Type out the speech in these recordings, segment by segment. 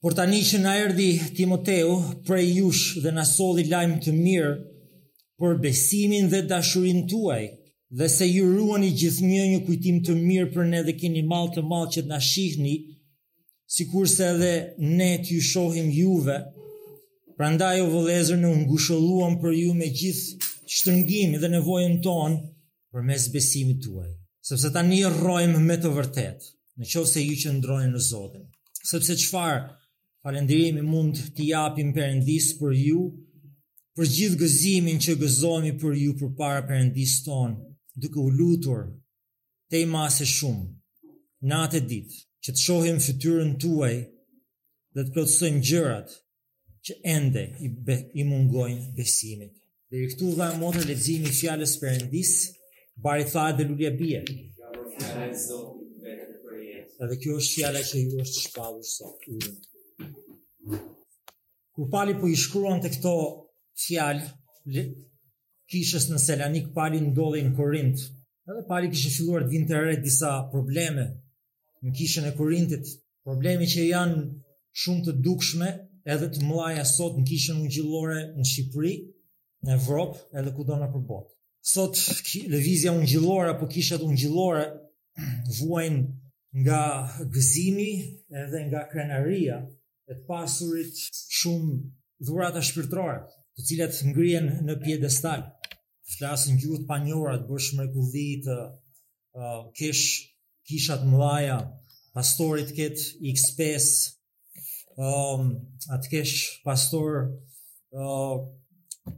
Por tani që na erdhi Timoteu prej jush dhe na solli lajm të mirë për besimin dhe dashurinë tuaj, dhe se ju ruani gjithnjë një kujtim të mirë për ne dhe keni mall të madh që të na shihni, sikurse edhe ne të ju shohim juve. Prandaj, o vëllezër, ne u ngushëlluam për ju me gjithë shtërngimin dhe nevojën tonë përmes besimit tuaj, sepse tani rrojmë me të vërtetë, në qoftë se ju qëndroni në Zotin. Sepse çfarë falënderimi mund t'i japim Perëndisë për ju, për gjithë gëzimin që gëzohemi për ju përpara Perëndisë tonë, duke u lutur, tej mase shumë, natë e ditë, që të shohim fytyrën tuaj dhe të plotësojmë gjërat që ende i, be, i mungojnë besimit. Deri këtu dhe, motër, leximi i fjalës së Perëndisë, bari thahet dhe lulja bie. Edhe kjo është fjala që ju është shpallur sot. Kur Pali po i shkruante këto fjalë kishës në Selanik, Pali ndodhej në Korint, edhe Pali kishte filluar të vinte re disa probleme në kishën e Korintit, probleme që janë shumë të dukshme edhe të mëdhaja sot në kishën ungjillore në Shqipëri, në Evropë edhe kudo nëpër botë. Sot lëvizja ungjillore apo kishat ungjillore vuajnë nga gëzimi edhe nga krenaria e të pasurit shumë dhurata shpirtërore, të cilat ngrihen në piedestal, flasin gjuhë të panjohura, të bësh mrekulli, të uh, kesh kisha të mëdhaja, pastori të ketë X5, um, a të kesh pastor uh,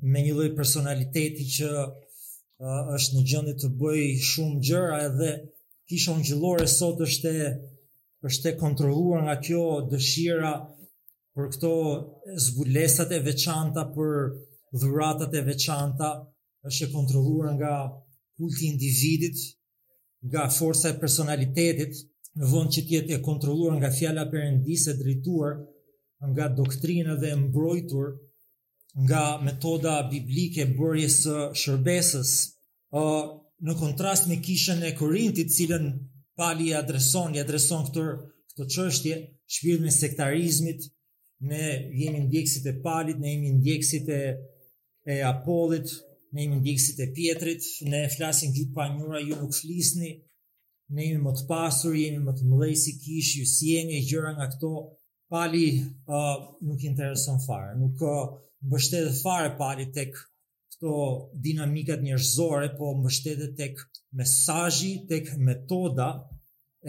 me një lloj personaliteti që uh, është në gjendje të bëjë shumë gjëra edhe kisha ungjillore sot është e është e kontrolluar nga kjo dëshira për këto zbulesat e veçanta për dhuratat e veçanta është e kontrolluar nga kulti i individit, nga forca e personalitetit, në vend që të jetë e kontrolluar nga fjala e Perëndisë, e drejtuar nga doktrina dhe e mbrojtur nga metoda biblike e bërjes së shërbesës, o, në kontrast me kishën e Korintit, të cilën Pali i adreson, i adreson këtë, këto çështje, shpirtin e sektarizmit, ne jemi ndjekësit e Palit, ne jemi ndjekësit e e Apollit, ne jemi ndjekësit e Pjetrit, ne flasim gjuhë të panjohura, ju nuk flisni, ne jemi më të pasur, jemi më të mëdhenj si kishë, ju s'jeni e gjëra nga këto, Pali uh, nuk interesohet fare, nuk uh, mbështetet fare Pali tek këto dinamikat njerëzore, po mbështetet tek mesazhi, tek metoda,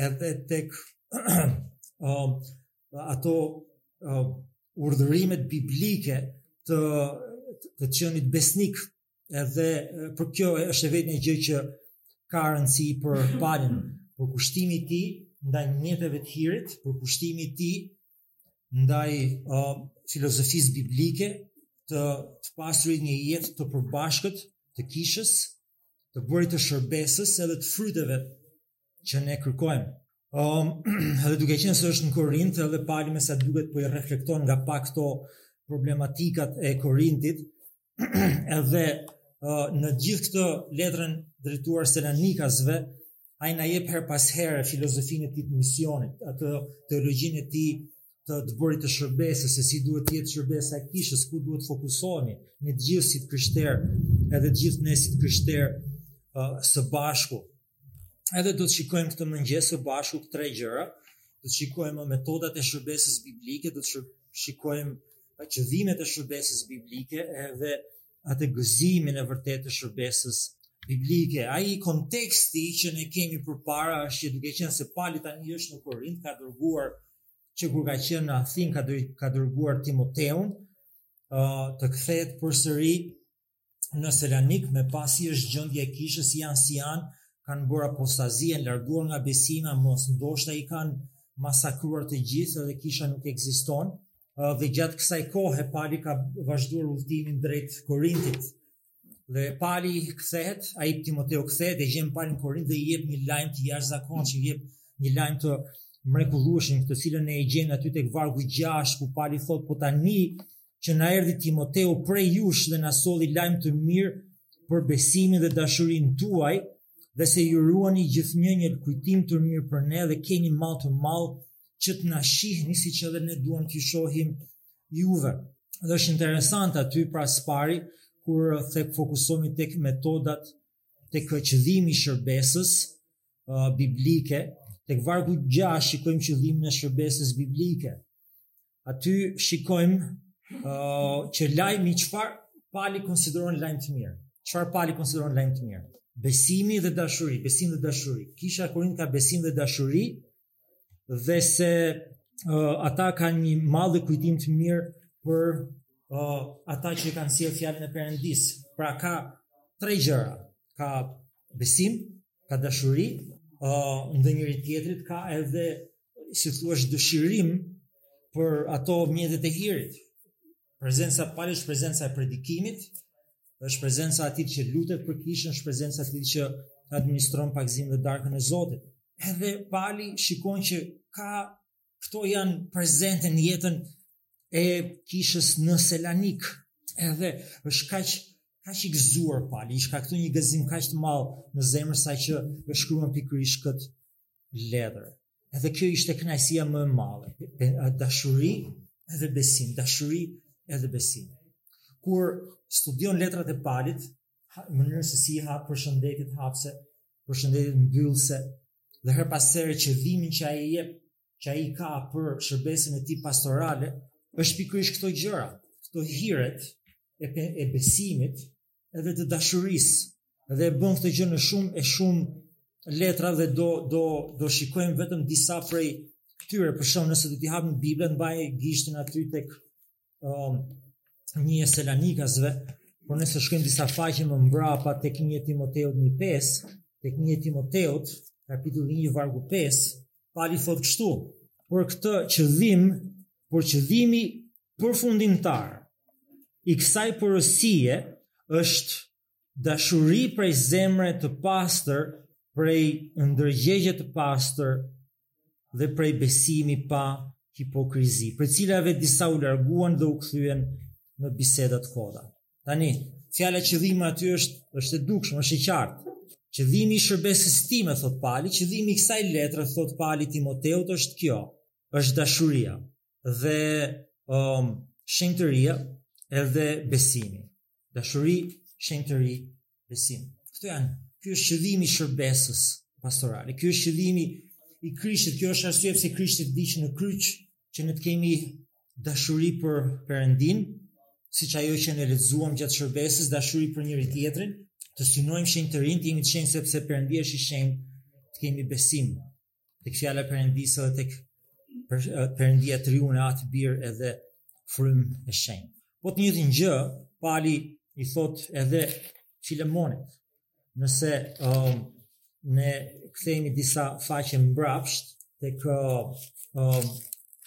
edhe tek uh, ato uh, urdhërimet biblike të të qenit besnik edhe po kjo është e vetmja gjë që ka rëndësi për Palin, përkushtimi i tij ndaj mjeteve të hirit, përkushtimi i tij ndaj uh, filozofisë biblike të të pasurit një jetë të përbashkët të kishës të bërit të shërbesës edhe të fryteve që ne kërkojmë. Um, edhe duke qenë se është në Korint, edhe Pali me sa duket po i reflekton nga pak këto problematikat e Korintit, edhe uh, në gjithë këtë letrën drejtuar Selanikasve, ai na jep herë pas here filozofinë e tij të misionit, atë teologjinë e tij të të bërit të shërbesës, se si duhet të jetë shërbesa e kishës, ku duhet të fokusohemi ne të gjithë si të krishterë, edhe të gjithë ne si të krishterë uh, së bashku. Edhe do të shikojmë këtë mëngjes së bashku tre gjëra, do të shikojmë metodat e shërbesës biblike, do të shikojmë qëllimet e shërbesës biblike edhe atë gëzimin e vërtetë të shërbesës biblike. Ai konteksti që ne kemi përpara është që duke qenë se Pali tani është në Korint, ka dërguar që kur ka qenë në Athinë ka, ka dërguar Timoteun uh, të kthehet përsëri në Selanik me pa si është gjendja e kishës janë, si janë, kanë bërë apostazi, janë larguar nga besimi, mos ndoshta i kanë masakruar të gjithë dhe kisha nuk ekziston. dhe gjatë kësaj kohe Pali ka vazhduar udhëtimin drejt Korintit. Dhe Pali kthehet, ai Timoteu kthehet dhe gjen Palin në Korint dhe i jep një lajm të jashtëzakonshëm, i jep një lajm të mrekullueshëm, të cilën ne e gjejmë aty tek vargu 6 ku Pali thotë po tani që na erdhi Timoteu prej jush dhe na solli lajm të mirë për besimin dhe dashurinë tuaj dhe se ju ruani gjithnjë një kujtim të mirë për ne dhe keni mall të madh që të na shihni siç edhe ne duam t'ju shohim juve. Dhe është interesant aty pra së pari, kur të fokusohemi tek metodat tek qëllimi i shërbesës uh, biblike, tek vargu 6 shikojmë qëllimin e shërbesës biblike. Aty shikojmë uh, që lajmi çfarë Pali konsideron lajm të mirë. Çfarë Pali konsideron lajm të mirë? Besimi dhe dashuri, besim dhe dashuri. Kisha në Korint ka besim dhe dashuri, dhe se uh, ata kanë një mall dhe kujtim të mirë për uh, ata që kanë sjellë fjalën e Perëndisë. Pra ka tre gjëra, ka besim, ka dashuri, uh, ndër njëri-tjetrit ka edhe si të thuash dëshirim për ato mjetet e hirit. Prezenca e Palit, prezenca e predikimit, është prezenca e atij që lutet për kishën, është prezenca e atij që administron pagëzimin dhe darkën e Zotit. Edhe Pali shikon që ka, këto janë prezente në jetën e kishës në Selanik. Edhe është kaq kaq i gëzuar Pali, ka këtu një gëzim kaq të madh në zemër sa që e shkruan pikërisht këtë letër. Edhe kjo ishte kënaqësia më e madhe, dashuri edhe besim, dashuri edhe besim. Kur studion letrat e Palit, mënyrën se si ha përshëndetjet hapëse, përshëndetjet mbyllëse, dhe herë pas here qëllimin që ai jep, që ai ka për shërbesën e tij pastorale, është pikërisht këto gjëra, këto hiret e, e besimit edhe të dashurisë dhe e bën këtë gjë në shumë e shumë letra dhe do do do shikojmë vetëm disa prej këtyre për shembull nëse do t'i hapim Biblën mbaje gishtin aty tek um, një e Selanikasve por nëse shkojmë disa faqe më mbrapa tek një e Timoteut 1.5 tek një e Timoteut kapitulli 1 vargu 5 Pali thotë kështu për këtë qëllim por qëllimi përfundimtar i kësaj porosie është dashuri prej zemre të pastër, prej ndërgjegje të pastër dhe prej besimi pa hipokrizi, prej të cilave disa u larguan dhe u kthyen në biseda të kota. Tani, fjala qëllimi aty është është e dukshme, është e qartë. Qëllimi i shërbesës time, thotë Pali, qëllimi i kësaj letre, thotë Pali Timoteut, është kjo, është dashuria. dhe um, shenjtëria edhe besimi. Dashuri, shenjtëri, besim. Këto janë, ky është qëllimi i shërbesës pastorale, ky është qëllimi i Krishtit, kjo është arsyeja pse Krishti vdiq në kryq, që ne të kemi dashuri për Perëndinë, siç ajo që ne lexuam gjatë shërbesës, dashuri për njëri-tjetrin, të synojmë shenjtërinë, të jemi të shenjtë sepse Perëndia është i shenjtë, të kemi besim, tek fjala e Perëndisë dhe tek Perëndia triune Atë, Bir edhe Frymë e Shenjtë. Po të njëjtën gjë, Pali i thotë edhe Filemonit. Nëse uh, ne kthehemi disa faqe mbrapsht tek uh,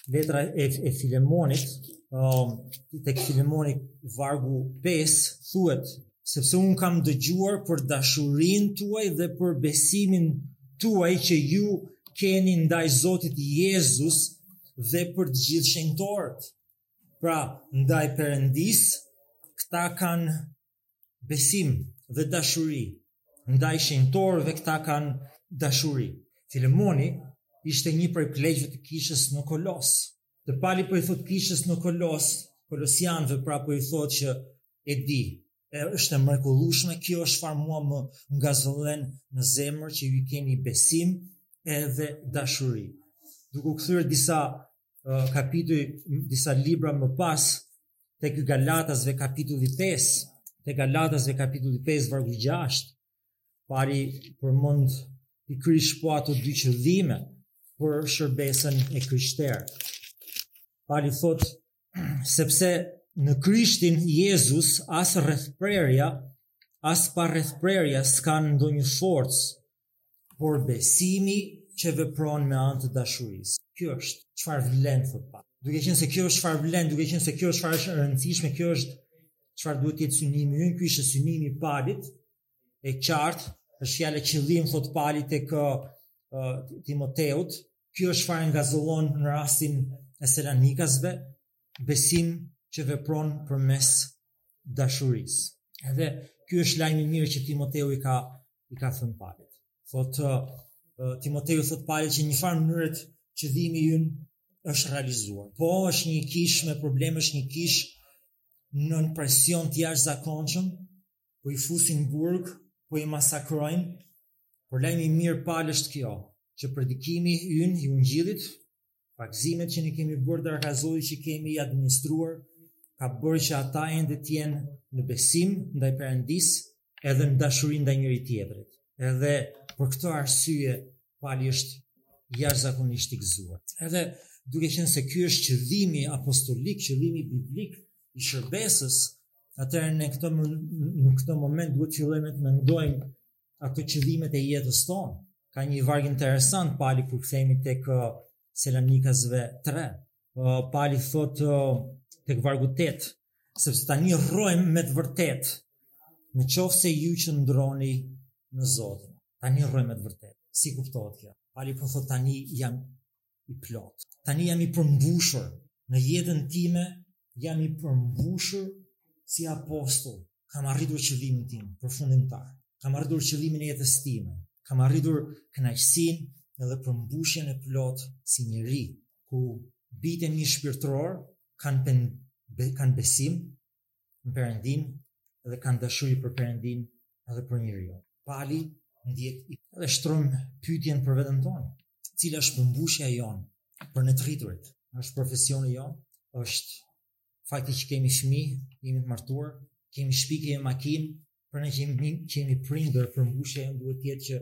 letra e, e Filemonit, um, tek Filemonit vargu 5, thuhet, sepse unë kam dëgjuar për dashurinë tuaj dhe për besimin tuaj që ju keni ndaj Zotit Jezus dhe për të gjithë shenjtorët. Pra, ndaj Perëndisë, këta kanë besim dhe dashuri ndaj shenjtorëve dhe këta kanë dashuri. Filemoni ishte një prej pleqve të kishës në Kolos. Dhe Pali pra po i thotë kishës në Kolos, Kolosianëve pra po i thotë që e di, e është e mrekullushme, kjo është çfarë mua më ngazëllen në zemër që ju keni besim edhe dashuri. Duke u kthyer disa kapituj disa libra më pas tek Galatasve kapitulli 5, tek Galatasve kapitulli 5 vargu 6, Pali përmend pikërisht po ato dy qëllime për shërbesën e krishterë. Pali thotë sepse në Krishtin Jezus as rrethprerja, as parrethprerja s'kanë ndonjë forcë, por besimi që vepron me anë të dashurisë. Kjo është çfarë vlen thotë Pali. Duke qenë se kjo është çfarë vlen, duke qenë se kjo është çfarë është e rëndësishme, kjo është çfarë duhet të jetë synimi ynë, ky ishte synimi i Palit. E qartë, është fjalë qëllim thotë Pali tek uh, Timoteut. Kjo është çfarë ngazëllon në rastin e Selanikasve, besim që vepron përmes dashurisë. Edhe ky është lajmi i mirë që Timoteu i ka i ka thënë Palit. Thotë uh, Timoteu i thotë Palit që njëfarë mënyre qëllimi ynë është realizuar. Po është një kishë me problem, është një kishë nën presion të jashtëzakonshëm, po i fusin burg, po i masakrojnë, por lajmi i mirë Pal është kjo, që predikimi ynë i ungjillit Pagëzimet që ne kemi bërë darka e Zotit që kemi administruar, ka bërë që ata ende të jenë në besim ndaj Perëndisë edhe në dashuri ndaj njëri-tjetrit. Edhe për këtë arsye, Pali është jashtëzakonisht i gëzuar. Edhe duke qenë se ky është qëllimi apostolik, qëllimi biblik i shërbesës, atëherë në këtë, në këtë moment duhet të fillojmë të mendojmë ato qëllimet e jetës tonë. Ka një varg interesant Pali kur kthehemi tek uh, Selanikasve 3. Uh, Pali thotë uh, tek vargu 8, sepse tani rrojmë me të vërtetë në qoftë se ju qëndroni në Zotin. Tani rrojmë me të vërtetë. Si kuptohet kjo? Pali po thotë tani jam i plotë. Tani jam i përmbushur në jetën time, jam i përmbushur si apostull. Kam arritur qëllimin tim përfundimtar. Kam arritur qëllimin e jetës time. Kam arritur kënaqësinë edhe përmbushjen e plotë si njeri, kur bijtë e mi shpirtërorë kanë kanë besim, në Perëndinë dhe kanë dashuri për Perëndinë dhe për njeriun. Pali ndjek, dhe shtron pyetjen për veten tonë, cila është përmbushja jonë për ne të rriturit, është profesioni jonë, është fakti që kemi fëmijë, jemi të martuar, kemi shtëpi, kemi makinë, Për ne që jemi, që jemi prindër, përmbushja jonë duhet të jetë që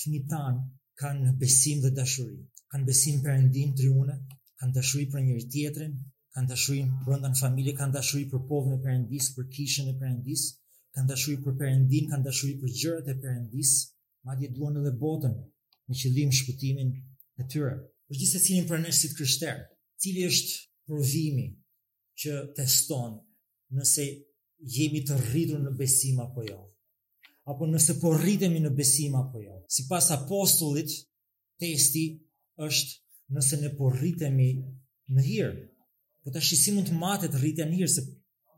fëmijët tanë kanë besim dhe dashuri, kanë besim në Perëndinë triune, kanë dashuri për njëri-tjetrin, kanë dashuri për Perëndinë në familje, kanë dashuri për popullin e Perëndisë, për kishën e Perëndisë, kanë dashuri për Perëndinë, kanë dashuri për gjërat e Perëndisë, madje duan edhe botën me qëllim shpëtimin e tyre. Për gjithsecilin prej nesh si të krishterë, cili është provimi që teston nëse jemi të rritur në besim apo jo. Apo nëse po rritemi në besim apo jo. Sipas apostullit, testi është nëse ne po rritemi në hir. Po tashi si mund të matet rritja në hir, se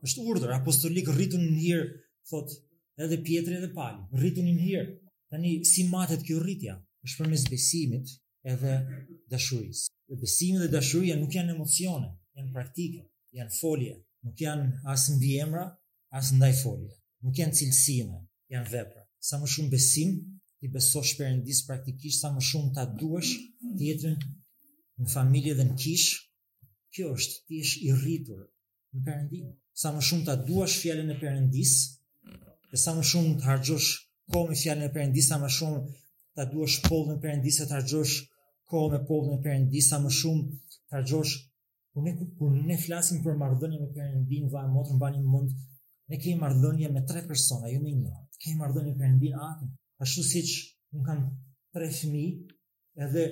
është urdhër apostolik, rrituni në hir, thotë edhe Pjetri edhe Pali, rrituni në hir. Tani, si matet kjo rritja? është përmes besimit, edhe dashurisë. Dhe besimi dhe dashuria nuk janë emocione, janë praktike, janë folje, nuk janë as mbiemra, as ndajfolje, nuk janë cilësime, janë vepra. Sa më shumë besim, t'i besosh Perëndisë praktikisht, sa më shumë ta duash tjetrin në familje dhe në kishë, Kjo është, të jesh i rritur në Perëndi. Sa më shumë ta duash fjalën e Perëndisë, e sa më shumë të harxhosh kohë me fjalën e Perëndisë, sa më shumë ta duash popullin e Perëndisë, të harxhosh kohë me popullin e Perëndisë, sa më shumë të harxhosh kur ne kur ne flasim për marrëdhënie me Perëndinë, vëlla e motër, mbani mend, ne kemi marrëdhënie me tre persona, jo me një. Kemi marrëdhënie me Perëndinë Atë, ashtu siç unë kam tre fëmijë, edhe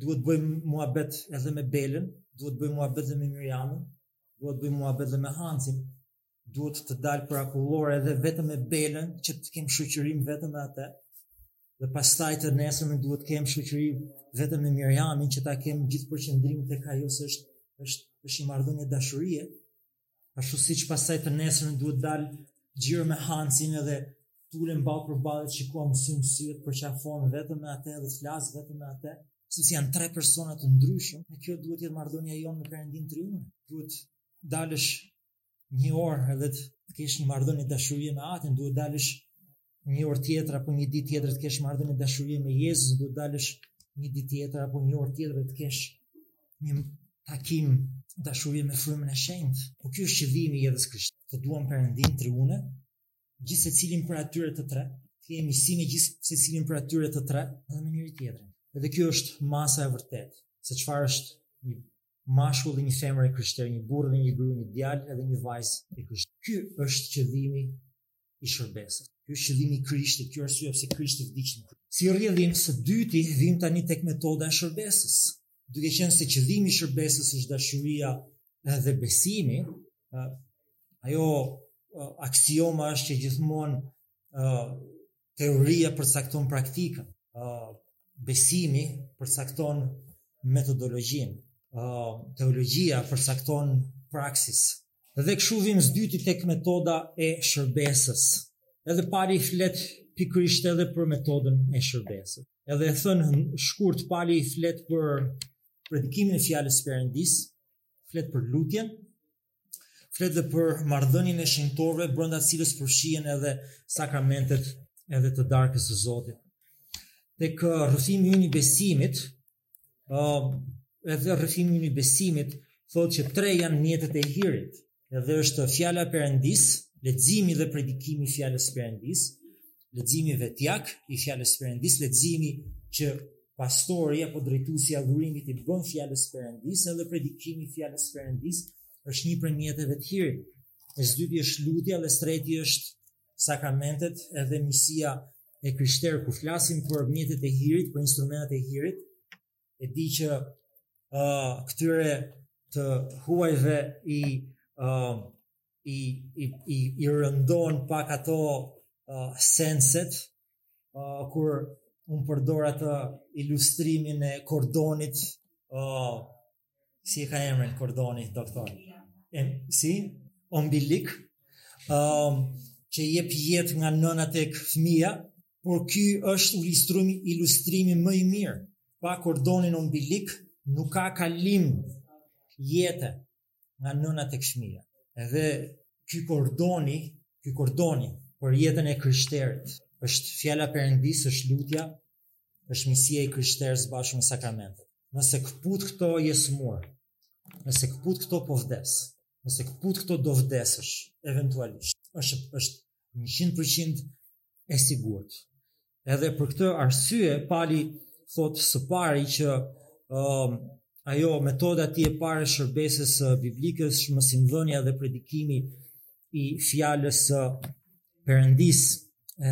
duhet të bëj muhabet edhe me Belën, duhet të bëj muhabet edhe me Mirjamin, duhet të bëj muhabet edhe me Hancin, duhet të dal për akullore edhe vetëm me Belën, që të kem shoqërim vetëm me atë, dhe pastaj të nesërmen duhet të kem shoqërim vetëm me Mirjamin, që ta kem gjithë përqendrimin tek ajo se është, është, është një marrëdhënie dashurie, Ashtu siç pastaj të nesërmen duhet të dal xhiro me Hancin edhe të ulem ballë për ballë që ta shoh sy më sy, të përqafohem vetëm me atë edhe të flas vetëm me atë. Sepse janë tre persona të ndryshëm, e kjo duhet të jetë marrëdhënia jonë me Perëndinë triun. Duhet të dalësh një orë edhe të kesh një marrëdhënie dashurie me Atin, duhet të dalësh një orë tjetër apo një ditë tjetër të kesh marrëdhënie dashurie me Jezus, do të dalësh një ditë tjetër apo një orë tjetër të kesh një takim dashurie me frymën e shenjtë. Po ky është qëllimi i Jezus Krishtit. Të duam Perëndinë triune, gjithsecilin prej atyre të tre, të kemi miqësi me gjithsecilin prej atyre të tre, edhe me njëri-tjetrin. Edhe kjo është masa e vërtetë, se çfarë është një mashkull dhe një femër e krishterë, një burrë dhe një grua, një djalë edhe një vajzë e krishterë. Ky është qëllimi i shërbesës. Ky është qëllimi i Krishtit, kjo është arsyeja pse Krishti vdiq në kryq. Si rrjedhim së dyti, vijmë tani tek metoda e shërbesës. Duke qenë se qëllimi i shërbesës është dashuria dhe besimi, ajo aksioma është që gjithmonë teoria përcakton praktikën. besimi përcakton metodologjinë, teologjia përcakton praksis. Dhe kështu vijmë së dyti tek metoda e shërbesës. Edhe Pali flet pikërisht edhe për metodën e shërbesës. Edhe e thënë shkurt Pali flet për predikimin e fjalës së Perëndisë, flet për lutjen, flet dhe për marrëdhënien e shenjtorëve brenda të cilës përfshihen edhe sakramentet edhe të darkës së Zotit. Tek uh, rrëfimi ynë i besimit, ë uh, edhe rrëfimi ynë i besimit thotë që tre janë mjetet e hirit. Edhe është fjala e Perëndisë, leximi dhe predikimi i fjalës së Perëndisë, leximi vetjak i fjalës së Perëndisë, leximi që pastori apo drejtuesi i adhurimit i bën fjalës së Perëndisë, edhe predikimi i fjalës së Perëndisë është një prej mjeteve të hirit. E së dyti është lutja dhe së treti është sakramentet edhe miqësia e krishterë. Kur flasim për mjetet e hirit, për instrumentet e hirit, e di që uh, këtyre të huajve i uh, i i i, i rëndon pak ato uh, senset uh, kur unë përdor atë ilustrimin e kordonit uh, si e ka emrin kordoni doktor e, si ombilik um, që jep jetë nga nëna tek fëmija Por ky është ulistrumi ilustrimi më i mirë. Pa kordonin ombilik nuk ka kalim jete nga nëna tek fëmija. Edhe ky kordoni, ky kordoni për jetën e krishterit është fjala e Perëndisë, është lutja, është miqësia e krishterë së bashku me sakramentet. Nëse këput këto je sëmurë, nëse këput këto po vdes, nëse këput këto do vdesësh eventualisht. Është është 100% e sigurt. Edhe për këtë arsye Pali thot së pari që um, ajo metoda e tij e parë e shërbesës së biblikës, mësimdhënia dhe predikimi i fjalës së Perëndis.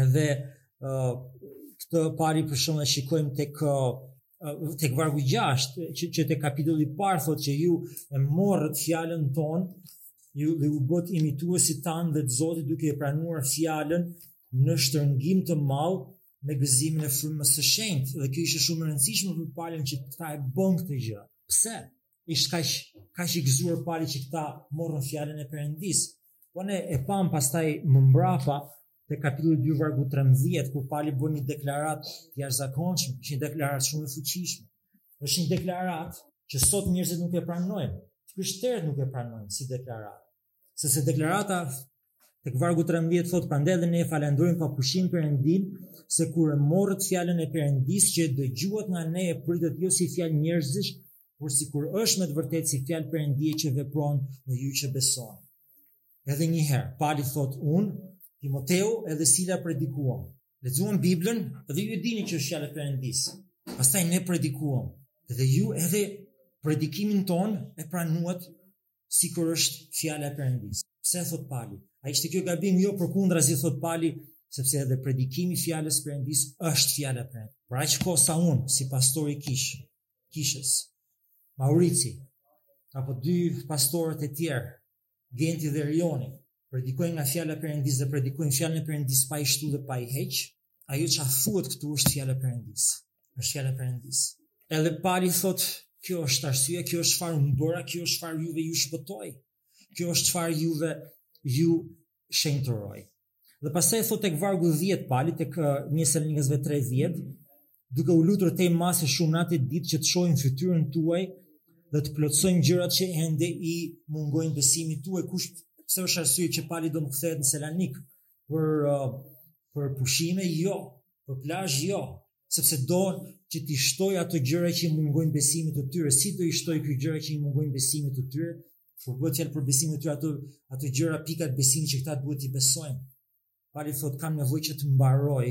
Edhe uh, këtë Pali për shembull e shikojmë tek uh, tek vargu 6 që që te kapitulli i parë thotë që ju e morët fjalën tonë ju dhe u bëtë imituesit tanë dhe të Zotit duke e pranuar fjalën në shtërngim të madh me gëzimin e frymës së shenjtë dhe kjo ishte shumë e rëndësishme për Palin që këta e bënë këtë gjë pse ishte kaq kaq i gëzuar Pali që këta morën fjalën e Perëndis po ne e pamë pastaj më mbrapa te kapitulli 2 vargu 13 kur Pali bën një deklaratë të jashtëzakonshme, është një deklaratë shumë e fuqishme. Është një deklaratë që sot njerëzit nuk e pranojnë, të krishterët nuk e pranojnë si deklaratë. Sepse deklarata tek vargu 13 thotë prandaj dhe ne falendrojmë pa pushim Perëndin se kur e morët fjalën e Perëndis që e dëgjuat nga ne e pritët jo si fjalë njerëzish, por sikurse është me të vërtetë si fjalë Perëndie që vepron në ju që besoni. Edhe një herë, Pali thot unë, Timoteu edhe Sila predikuam. Lexuam Biblën dhe ju e dini që është fjalë e Perëndisë. Pastaj ne predikuam dhe ju edhe predikimin ton e pranuat sikur është fjala e Perëndisë. Pse thot Pali? A ishte kjo gabim? Jo, përkundrazi thot Pali, sepse edhe predikimi i fjalës së Perëndisë është fjala e Perëndisë. Për aq kohë sa un si pastor i kish, kishës Maurici, apo dy pastorët e tjerë Genti dhe Rioni predikojnë nga fjala e Perëndisë dhe predikojnë fjalën e Perëndisë pa i shtu dhe pa i heq, ajo që thuhet këtu është fjala e Perëndisë. Është fjala e Perëndisë. Edhe Pali thotë, kjo është arsyeja, kjo është çfarë un bëra, kjo është çfarë juve ju shpëtoi. Kjo është çfarë juve ju shenjtëroi. Dhe pastaj thot tek vargu 10 Pali tek një Selanikasve 3 10, duke u lutur tej mase shumë natë e ditë që të shohim fytyrën tuaj dhe të plotësojmë gjërat që ende i mungojnë besimit tuaj. Kush pse është arsyeja që Pali do të kthehet në Selanik për uh, për pushime? Jo, për plazh jo, sepse do që t'i shtojë ato gjëra që i mungojnë besimit të tyre. Si do i shtojë këto gjëra që i mungojnë besimit të tyre? Po bëhet fjalë për besimin e tyre ato ato gjëra pikat e besimit që këta duhet t'i besojnë. Pali thot kam nevojë që të mbaroj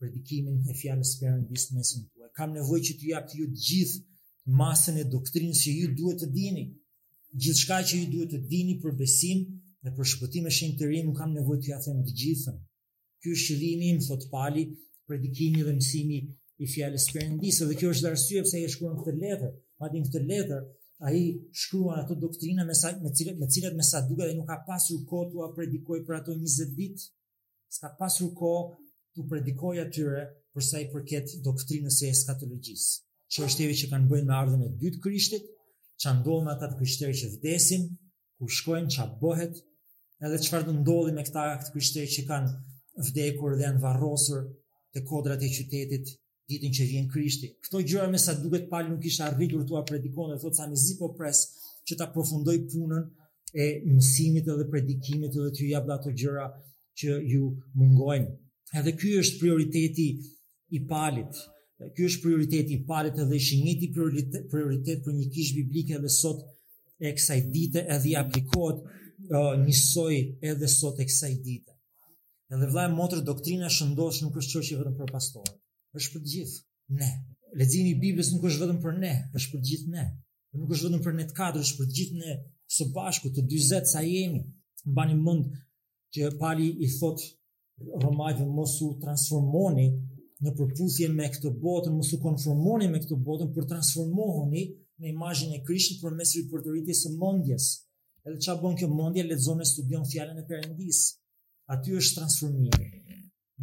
predikimin e fjalës së Perëndis në mesin tuaj. Kam nevojë që t'ju jap ju të gjithë masën e doktrinës që ju duhet të dini. Gjithçka që ju duhet të dini për besim dhe për shpëtim e shenjtërim, kam nevojë t'jua them të gjithën. Ky është qëllimi im, thotë Pali, predikimi dhe mësimi i fjalës së Perëndisë dhe kjo është arsyeja pse ai e shkruan këtë letër. Madje në këtë letër ai shkruan ato doktrina me sa me cilat me cilat me sa duket ai nuk ka pasur kohë t'ua predikojë për ato 20 ditë. S'ka pasur kohë t'u predikojë atyre për sa i përket doktrinës së eskatologjisë. Çështjeve që kanë të bëjnë me ardhjen e dytë të Krishtit, ça ndodh me ata të krishterë që vdesin, ku shkojnë, ça bëhet, edhe çfarë do ndodhi me këta të krishterë që kanë vdekur dhe janë varrosur te kodrat e qytetit ditën që vjen Krishti. Këto gjëra me sa duket Pali nuk kishte arritur t'ua predikojë dhe thotë sa mezi po pres që ta përfundoj punën e mësimit edhe predikimit edhe t'ju jap ato gjëra që ju mungojnë. Edhe ky është prioriteti i Palit. Ky është prioriteti i parë edhe është i njëjti prioritet, prioritet për një kishë biblike edhe sot e kësaj dite edhe i aplikohet uh, njësoj edhe sot e kësaj dite. Edhe vla e motër doktrina e shëndoshë nuk është çështje vetëm për pastorë. është për gjithë ne. Leximi i Biblës nuk është vetëm për ne, është për gjithë ne. Nuk është vetëm për ne të katër, është për gjithë ne së bashku të 40 sa jemi. Mbani mend që Pali i thotë Romakëve mos u transformoni në përputhje me këtë botën, mos u konformoni me këtë botën, por transformohuni në imazhin e Krishtit përmes ripërtëritjes së mendjes. Edhe çfarë bën kjo mendje, lexon e studion fjalën e Perëndisë. Aty është transformimi.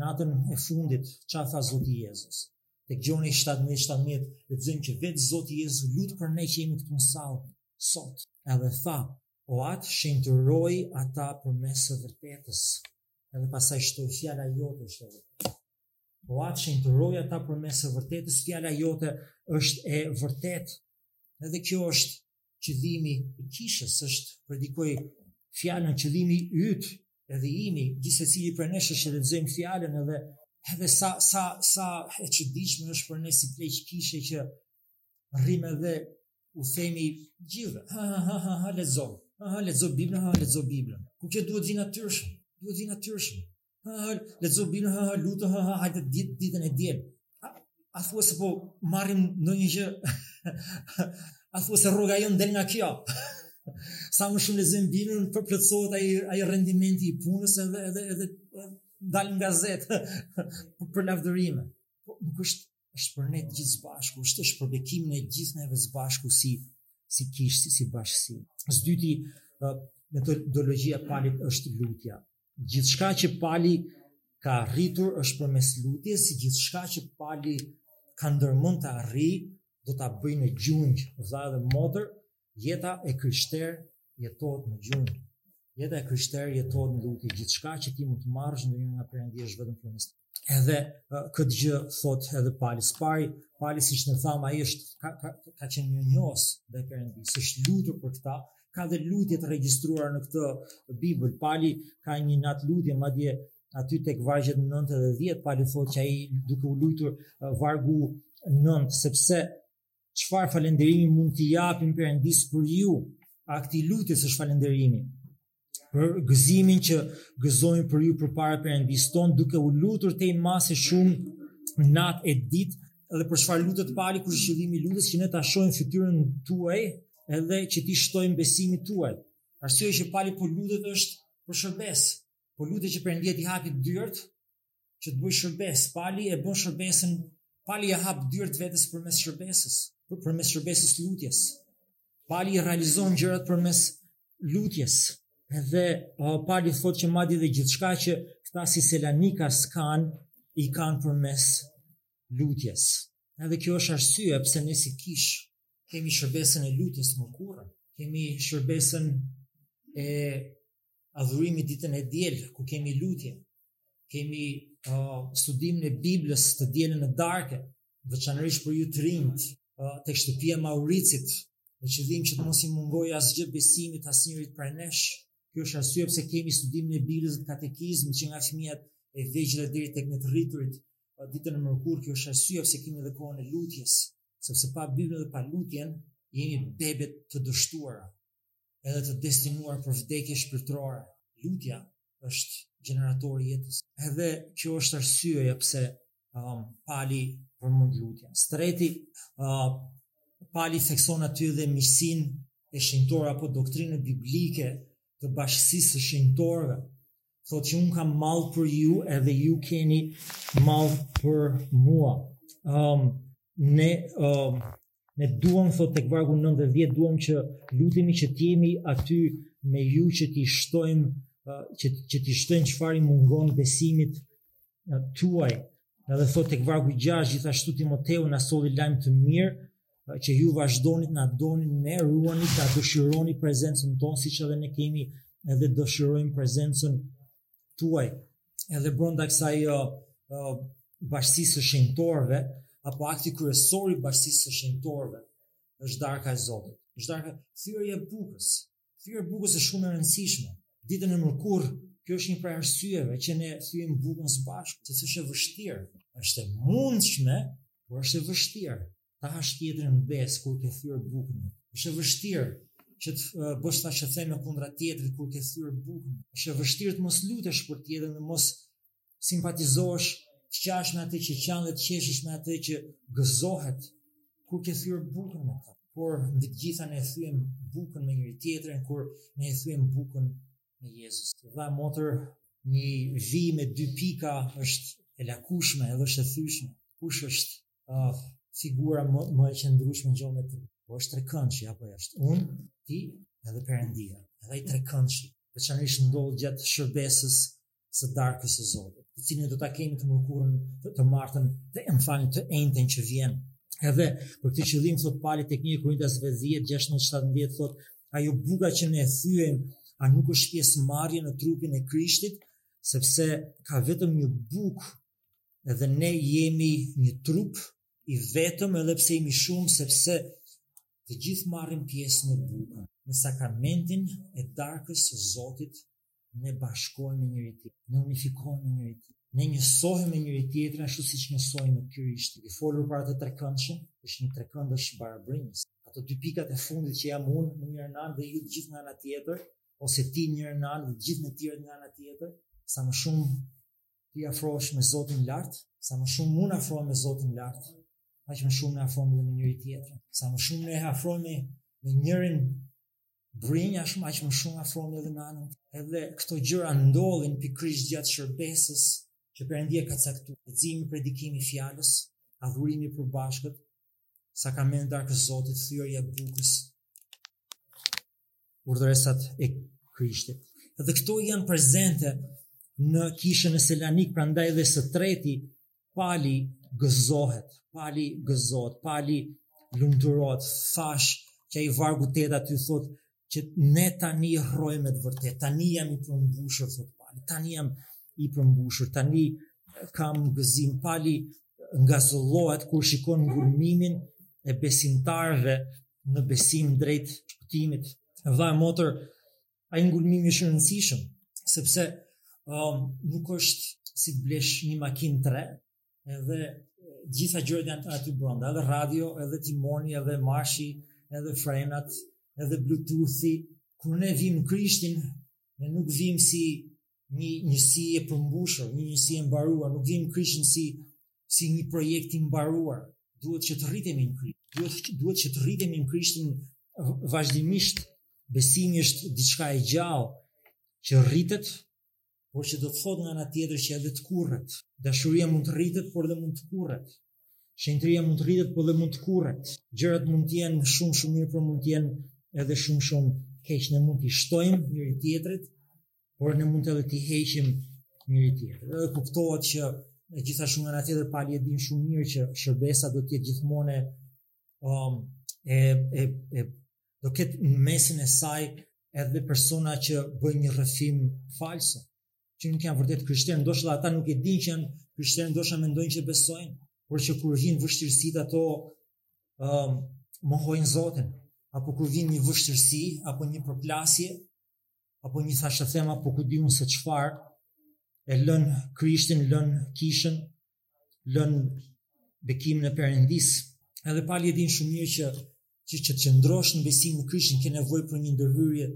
Natën e fundit, çfarë tha Zoti Jezus? Tek Gjoni 17:17, lexojmë që vetë Zoti Jezus u lut për ne që jemi këtu në sallë sot. Edhe tha, o atë shenjtëroji ata përmes së vërtetës. Edhe pastaj shtoi fjala jote është e vërtetë. O atë shenjtëroji ata përmes së vërtetës, fjala jote është e vërtetë. Edhe kjo është qëllimi i kishës, është të predikojë fjalën, qëllimi yt edhe imi, gjithsecili prej nesh që të lexojmë fjalën edhe, edhe sa, sa, sa e çuditshme është për ne si pleq kishe që rrimë dhe u themi gjithë, ha ha ha ha ha lexo, ha ha lexo Biblën, ha lexo Biblën. Kur kjo duhet të vijë natyrshëm, duhet të vijë natyrshëm. Ha ha lexo Biblën, ha ha lutu, ha ha hajde ditë ditën e diel. A thua se po marrim ndonjë gjë? A thua se rroga jonë del nga kjo? Sa më shumë lexon Biblën, po plotësohet ai ai rendimenti i punës edhe edhe edhe dalim në gazetë për lavdërime. Po nuk është është për ne të gjithë së bashku, është është për bekimin e gjithë neve së bashku si si kishë, si, si bashkësi. Së dyti, metodologjia e Palit është lutja. Gjithçka që Pali ka arritur është përmes lutjes, gjithçka që Pali ka ndërmend ta arrijë, do ta bëjë në gjunjë, vlla dhe motër, Jeta e krishterë jetohet në gjunjë. Jeta e krishterë jetohet në lutje. Gjithçka që ti mund të marrësh ndonjë nga Perëndia është vetëm përmes. Edhe uh, këtë gjë thot edhe Pali së pari, Pali siç e thamë, ai është ka ka ka qenë një lutës ndaj Perëndisë, është lutur për këta, ka dhe lutje të regjistruara në këtë Bibël. Pali ka një natë lutje, madje aty tek vargjet 9 dhe 10, Pali thotë që ai duke u lutur vargu 9 sepse Çfarë falënderimi mund t'i japim Perëndisë për ju? Akti i lutjes është falënderimi. Për gëzimin që gëzojmë për ju përpara Perëndisë tonë, duke u lutur tej mase shumë natë e ditë, edhe për çfarë lutet pali kush është qëllimi i lutjes që ne ta shohim fytyrën tuaj edhe që t'i shtojmë besimit tuaj. Arsyeja që pali po lutet është për shërbes. Po lutet që Perëndia t'i hapi dyert që të bëj shërbes, pali e bën shërbesën, pali e hap dyert vetes përmes shërbesës, përmes shërbesës lutjes. Pali i realizon gjërat përmes lutjes. Dhe uh, pali thotë që madje dhe gjithçka që këta si selanikas kanë, i kanë përmes lutjes. Edhe kjo është arsyeja pse ne si kishë kemi shërbesën e lutjes të mërkurën. Kemi shërbesën e adhurimit ditën e diel ku kemi lutje, kemi uh, studimin e Biblës të dielën në darkë, veçanërisht për ju të rinjtë, uh, tek shtëpia e Mauricit, me qëllim që të mos i mungojë asgjë besimit asnjërit prej nesh. Kjo është arsye pse kemi studimin e Biblës dhe katekizmin që nga fëmijët e vegjël deri tek më të rriturit. Uh, ditën e mërkurë kjo është arsye pse kemi edhe kohën e lutjes, sepse pa Biblën dhe pa lutjen jemi bebe të dështuara. edhe të destinuar për vdekje shpirtërore. Lutja është gjeneratori i jetës. Edhe kjo është arsyeja pse um, pali përmend lutjen. Së treti uh, pali thekson aty dhe miqësinë e shenjtorëve apo doktrinën biblike të bashkësisë së shenjtorëve. Thot që unë kam mall për ju edhe ju keni mall për mua. Um, ne um, ne duam thot tek vargu 9 10 duam që lutemi që të jemi aty me ju që t'i shtojmë uh, që që t'i shtojmë çfarë i mungon besimit tuaj, edhe thot tek vargu gjashtë, gjithashtu Timoteu na solli lajme të mira, që ju vazhdoni të na doni, na ruani, ta dëshironi prezencën tonë, siç edhe ne kemi edhe dëshirojmë prezencën tuaj, edhe brenda kësaj uh, uh, bashkësisë së shenjtorëve, apo akti kryesor i bashkësisë së shenjtorëve, është darka e Zotit. Është darka, thyerja e bukës, Thyerja e bukës është shumë e rëndësishme. Ditën e mërkurë, kjo është një prej arsyeve që ne thyejmë bukën së bashku, sepse është e vështirë. Është e mundshme, por është e vështirë. Ta hash tjetrin në besë kur ke thyer bukën. Është e vështirë që të uh, bësh thashetheme kundra tjetrit kur ke thyer bukën. Është e vështirë të mos lutesh për tjetrin dhe mos simpatizosh, të qash me atë që qan dhe të qeshësh me atë që gëzohet, kur ke thyer bukën me të, kur ne të gjithë e thyejmë bukën me njëri tjetrin, kur ne thyejmë bukën me Jezus. Vëlla e motër, një vijë me dy pika është e lakueshme edhe është e thyeshme. Kush është uh, figura më, më e qëndrueshme në gjeometri? Po është trekëndshi, apo jo? Është unë, ti edhe Perëndia. Edhe ai trekëndshi. Dhe kjo lidhje ndodh gjatë shërbesës së darkës së Zotit, të cilin do ta kemi të mërkurën të, të martën dhe në fund të enten që vjen. Edhe për këtë qëllim thotë Pali tek një Korintasve 10 16 thotë ajo buka që ne thyejmë a nuk është pjesëmarrje në trupin e Krishtit, sepse ka vetëm një bukë edhe ne jemi një trup i vetëm edhe pse jemi shumë sepse të gjithë marrim pjesë në bukën, në sakramentin e darkës së Zotit ne bashkohemi me njëri tjetrin, ne unifikohemi me njëri tjetrin, ne njësohemi me njëri tjetrin ashtu siç njësohemi me Krishtin. Fola më parë te trekëndëshi, është një trekëndësh barabrinjës. Ato dy pikat e fundit që jam unë në njërën anë dhe ju të gjithë nga ana tjetër, ose ti në njërën anë dhe të gjithë të tjerët nga ana tjetër, sa më shumë ti afrohesh me Zotin lart, sa më shumë unë afrohem me Zotin lart, aq më shumë ne afrohemi me njëri tjetrin. Sa më shumë ne afrohemi me njërin brinjë, aq më shumë afrohemi edhe në anën. Edhe këto gjëra ndodhin pikërisht gjatë shërbesës që Perëndia ka caktuar. Leximi, predikimi i fjalës, adhurimi i përbashkët, sakramenti i darkës së Zotit, thyerja e bukës, urdhëresat e Krishtit. Edhe këto janë prezente në kishën e Selanik, prandaj dhe së treti Pali gëzohet, Pali gëzohet, Pali lumturohet, thashë që ai vargu tetë aty thotë që ne tani rrojmë me të vërtetë, tani jam i përmbushur, thotë Pali, tani jam i përmbushur, tani kam gëzim, Pali ngazëllohet kur shikon ngulmimin e besimtarëve në besim drejt shpëtimit. Vëlla e motër, ai ngulmim është i rëndësishëm, sepse um, nuk është si të blesh një makinë të re, edhe të gjitha gjërat janë aty brenda, edhe radio, edhe timoni, edhe marshi, edhe frenat, edhe bluetoothi. Kur ne vijmë në Krishtin, ne nuk vijmë si një njësi e përmbushur, një njësi e mbaruar, nuk vijmë në Krishtin si si një projekt i mbaruar, duhet që të rritemi në Krisht. Duhet duhet që të rritemi në Krishtin vazhdimisht. Besimi është diçka e gjallë që rritet, por që do të thotë nga ana tjetër që edhe tkurret. Dashuria mund të rritet, por dhe mund tkurret. Shenjtëria mund të rritet, por dhe mund tkurret. Gjërat mund të jenë shumë shumë mirë, por mund të jenë edhe shumë shumë keq. Ne mund t'i shtojmë njëri-tjetrit, por ne mund të edhe t'i heqim njëri-tjetrit. Dhe kuptohet që gjithashtu nga ana tjetër Pali e din shumë mirë që shërbesa do të jetë gjithmonë um, e e e do ketë në mesin e saj edhe persona që bëjnë një rrëfim falso, që nuk janë vërtet krishterë, ndoshta ata nuk e dinë që janë krishterë, ndoshta mendojnë që besojnë, por që kur vijnë vështirësitë ato um, mohojnë Zotin, apo kur vjen një vështirësi apo një përplasje, apo një thashethem, apo ku di unë se çfarë, e lën Krishtin, lën kishën, lën bekimin e Perëndisë, edhe Pali e din shumë mirë që që që të qëndrosh në besim në Krishtin, ke nevojë për një ndërhyrje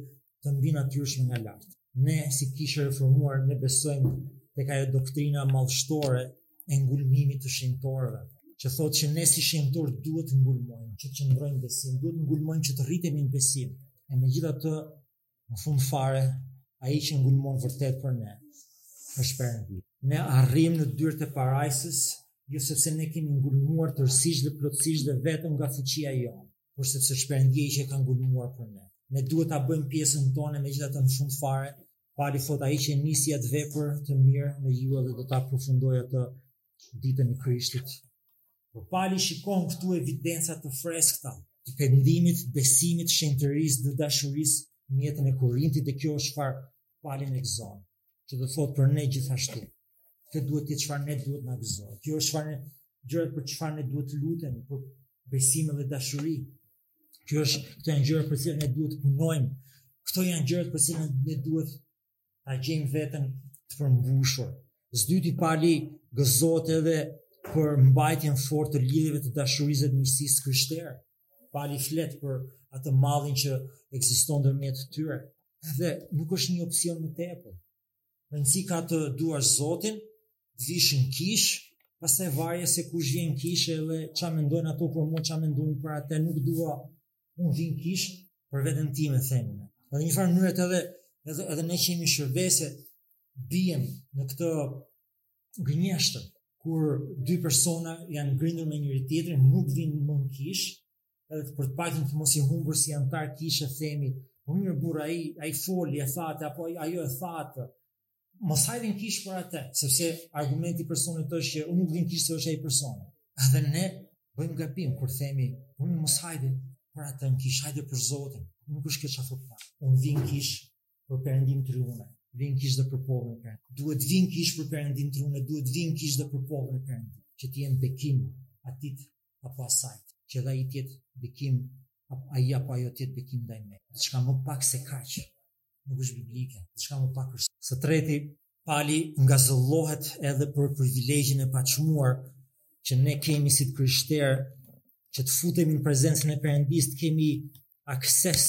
të mbinatyrshme nga lart. Ne, si kishë e reformuar, ne besojmë tek ajo doktrina madhështore, e ngulmimit të shenjtorëve, që thotë që ne si shenjtor duhet të ngulmojmë, që të qëndrojmë në besim, duhet të ngulmojmë që të rritemi në besim. E megjithatë, në fund fare, ai që ngulmon vërtet për ne është Perëndia. Ne arrijmë në dyert e parajsës jo sepse ne kemi ngulmuar tërësisht dhe plotësisht dhe vetëm nga fuqia jonë, por sepse është Perëndia që ka ngulmuar për ne. Ne duhet ta bëjmë pjesën tonë megjithatë në fund fare Pali thotë ai që nisi atë vepër të mirë në ju edhe do ta përfundojë atë ditën e Krishtit. Por Pali shikon këtu evidenca të freskëta të pendimit, besimit, shenjtërisë dhe dashurisë në jetën e Korintit dhe kjo është çfarë Palin e gëzon, që do të thotë për ne gjithashtu. Kjo duhet të jetë çfarë ne duhet të na gëzojë. Kjo është çfarë gjërat për çfarë ne duhet të lutemi, për besim dhe dashuri. Kjo është këto janë gjërat për cilat ne duhet të punojmë. Këto janë gjërat për cilat ne duhet ta gjejmë veten të përmbushur. Së dyti Pali gëzohet edhe për mbajtjen fort të lidhjeve të dashurisë dhe miqësisë së krishterë. Pali flet për atë mallin që ekziston ndërmjet tyre. Dhe nuk është një opsion më tepër. Rëndësi ka të duash Zotin, të vish në kishë, pastaj varja se kush vjen në kishë edhe ça mendojnë ato për mua, ça mendoj unë për ata, nuk dua, unë vij në kishë për veten time, themi ne. Dhe në një farë mënyret edhe, edhe, edhe ne që jemi në shërbesë, biem në këtë gënjeshtër, kur dy persona janë grindur me njëri-tjetrin, nuk vijnë më në kishë, edhe të paktën të mos i humbur si anëtar kishe themi, po mirë burr ai ai foli e tha atë apo ajo e tha atë. Mos hajde në kishë për atë, sepse argumenti i personit është që unë nuk vij në kishë se është ai person. Edhe ne bëjmë gabim kur themi, po mirë mos hajde për atë në kishë, hajde për Zotin. Nuk është keq ta thuash këtë. Unë vij në kishë për Perëndinë triune, vij në kishë dhe për popullin e Duhet të vij në kishë për Perëndinë triune, duhet të vij në kishë dhe për popullin e Perëndisë, që t'i jem bekim atij apo asaj, që dhe ai të jetë bekim, ai apo ajo të jetë bekim ndaj meje. Diçka më pak se kaq, nuk është biblike, diçka më pak është. Së treti, Pali ngazëllohet edhe për privilegjin e paçmuar që ne kemi si të krishterë që të futemi në prezencën e Perëndisë të kemi akses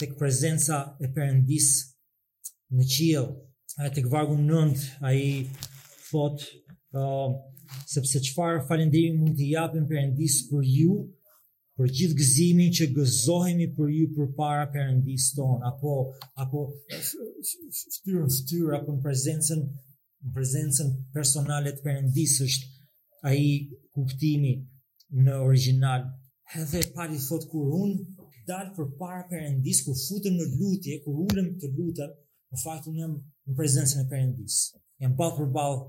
tek prezenca e Perëndisë në qiell, e tek vargu nëntë, ai thotë, uh, sepse çfarë falënderimi mund t'i japim Perëndisë për ju, për gjithë gëzimin që gëzohemi për ju përpara Perëndisë tonë, apo, apo fytyrë në fytyrë, apo në prezencën në prezencën personale të perëndisë është ai kuptimi në origjinal. Edhe Pali thotë kur unë dal përpara Perëndisë kur futem në lutje, kur ulem të lutem, në fakt unë jam në prezencën e Perëndisë. Jam ballë për ballë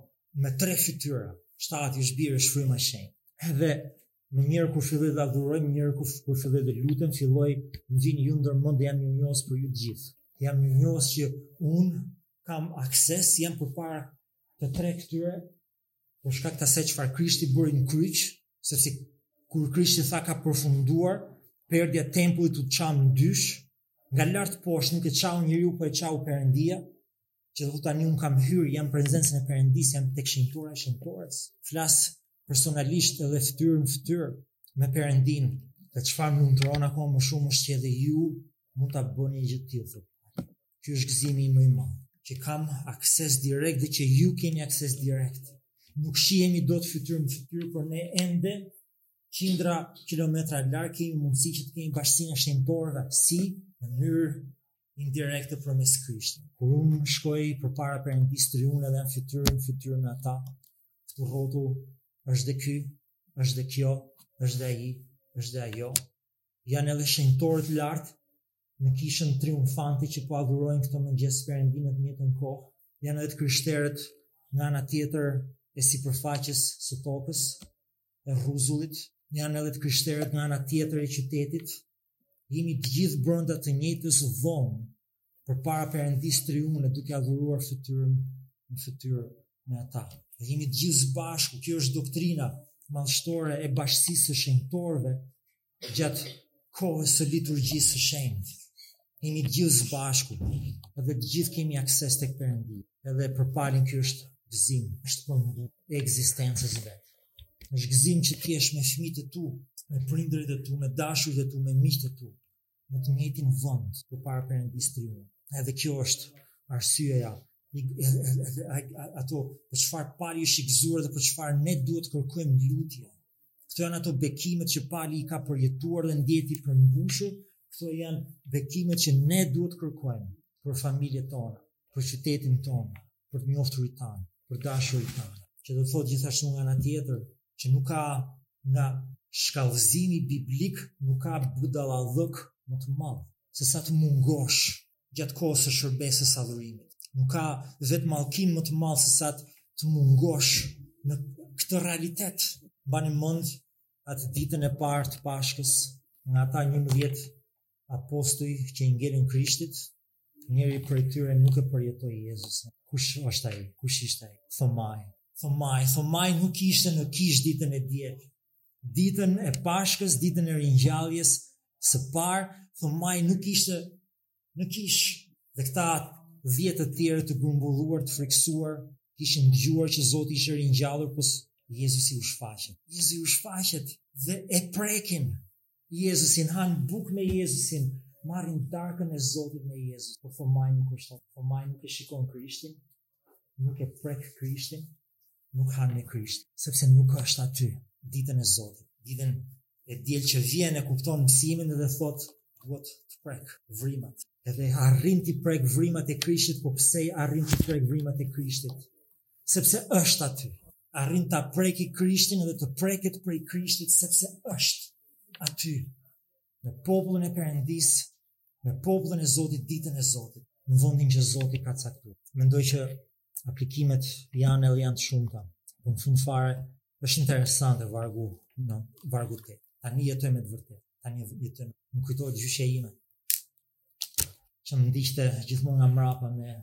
me tre fytyra, është Ati është Biri është Fryma e shenjtë. Edhe menjëherë kur filloj të adhuroj, menjëherë kur kur filloj të lutem, filloj më vini ju ndërmend jam mirënjohës për ju të gjithë. Jam mirënjohës që unë kam akses, jam përpara të tre këtyre, për shkak të asaj çfarë Krishti bëri në kryq, sepse kur Krishti tha ka përfunduar, perdja e tempullit u ça në dysh, nga lart poshtë nuk e çau njeriu po e çau Perëndia, që dhe tani unë kam hyrë, jam në prezencën e Perëndisë, jam tek e shenjta e shenjtores, flas personalisht edhe fytyrë në fytyrë me Perëndinë, dhe çfarë më nderon akoma më shumë është që edhe ju mund ta bëni një gjë të tillë. Ky është gëzimi më i madh, që kam akses direkt dhe që ju keni akses direkt. Nuk shihemi dot fytyrë në fytyrë, por ne ende qindra kilometra larg kemi mundësi që të kemi bashkësinë e shenjtorëve si në mënyrë indirekte përmes Krishtit. Kur unë shkoj përpara Perëndisë triun edhe në fytyrë në fytyrë me ata, këtu rrotull është dhe ky, është dhe kjo, është dhe ai, është dhe ajo. Janë edhe shenjtorët lart në kishën triumfante që po adhurojnë këtë mëngjes Perëndinë në të njëjtën kohë. Janë edhe të krishterët nga ana tjetër e sipërfaqes së tokës, e rruzullit, janë edhe të krishterët nga ana tjetër e qytetit, jemi të gjithë brenda të njëjtës dhomë, përpara Perëndisë Triune duke adhuruar fytyrë në fytyrë me ata. Dhe jemi të gjithë së bashku, kjo është doktrina madhështore e bashkësisë së shenjtorëve gjatë kohës së liturgjisë së shenjtë. Jemi të gjithë së bashku, edhe të gjithë kemi akses tek Perëndia. Edhe për Palin ky është gëzim, është përmbushje e ekzistencës së vet. Është gëzim që të jesh me fëmijët e tu, me prindërit e tu, me të dashurit e tu, me miqtë e tu. në të njëjtin vend përpara Perëndisë Triune. Edhe kjo është arsyeja ato për çfarë Pali është i gëzuar dhe për çfarë ne duhet të kërkojmë në lutje. Këto janë ato bekimet që Pali i ka përjetuar dhe ndihet i përmbushur, këto janë bekimet që ne duhet të kërkojmë për familjet tona, për qytetin tonë, për të njohurit tanë, për të dashurit tanë, që do të thotë gjithashtu nga ana tjetër, që nuk ka nga shkallëzimi biblik, nuk ka budallallëk më të madh, sesa të mungosh gjatë kohës së shërbesës së adhurimit. Nuk ka vetëmallkim më të madh, sesa të mungosh në këtë realitet, mbani mend atë ditën e parë të Pashkës, nga ata njëmbëdhjetë apostuj që i ngelin Krishtit, Njëri prej tyre nuk e përjetoi Jezusin. Kush është ai? Kush ishte ai? Thomai. Thomai, Thomai nuk ishte në kishë ditën e diel. Ditën e Pashkës, ditën e ringjalljes së parë, Thomai nuk ishte në kishë. Dhe këta 10 të tjerë të grumbulluar, të frikësuar, kishin dëgjuar që Zoti ishte ringjallur, por Jezusi u shfaqet. Jezusi u shfaqet dhe e prekin. Jezusin, hanë bukë me Jezusin, marrin darkën e Zotit me Jezusin, por Thomai nuk është aty, Thomai nuk e shikon Krishtin, nuk e prek Krishtin, nuk ha me Krishtin, sepse nuk është aty, ditën e Zotit, ditën e diel që vjen e kupton mësimin dhe thotë, dua të prek vrimat, edhe arrin t'i prekë vrimat e Krishtit, po pse arrin t'i prekë vrimat e Krishtit, Sepse është aty. Arrin ta prekë Krishtin dhe të preket prej Krishtit sepse është aty me popullin e Perëndisë, me popullin e Zotit ditën e Zotit, në vendin që Zoti ka caktuar. Mendoj që aplikimet janë edhe janë të shumta. Në fund fare është interesante vargu, në vargun tetë. Tani jetojmë me të vërtetë. Tani jetojmë. Më kujtohet gjyshja ime që më ndiqte gjithmonë nga mrapa me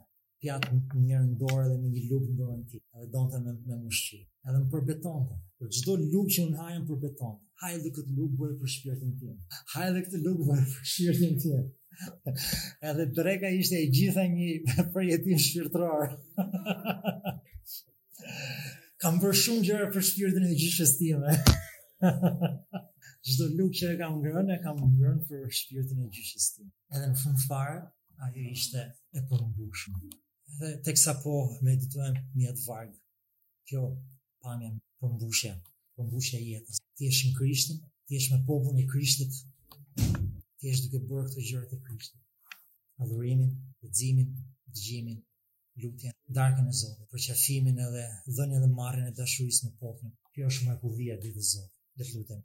pjatë në njërën dorë dhe një lugë në dorën tjetër, edhe donte të më, më ushqente, edhe më përbetonte, për çdo lugë që haja më përbetonte, haje dhe këtë lugë bre për shpirtin tim, haje dhe këtë lugë bre për shpirtin tim, edhe dreka ishte e gjitha një përjetim shpirtëror. kam bërë shumë gjëra për shpirtin e gjyshes time. Çdo lugë që e kam ngrënë, e kam ngrënë për shpirtin e gjyshes time. Edhe në fund fare, ajo ishte e përmbushur. Edhe teksa po meditoja mbi atë varg. Kjo pamja përmbushja, përmbushja e jetës. Ti je në Krishtin, ti je me popullin e Krishtit. Ti je duke bërë këto gjëra të Krishtit. Adhurimin, leximin, dëgjimin, lutjen, darkën e Zotit, përqafimin edhe dhënien dhe marrjen e dashurisë me popullin. Kjo është mrekullia e ditës së Zotit. Le të lutemi.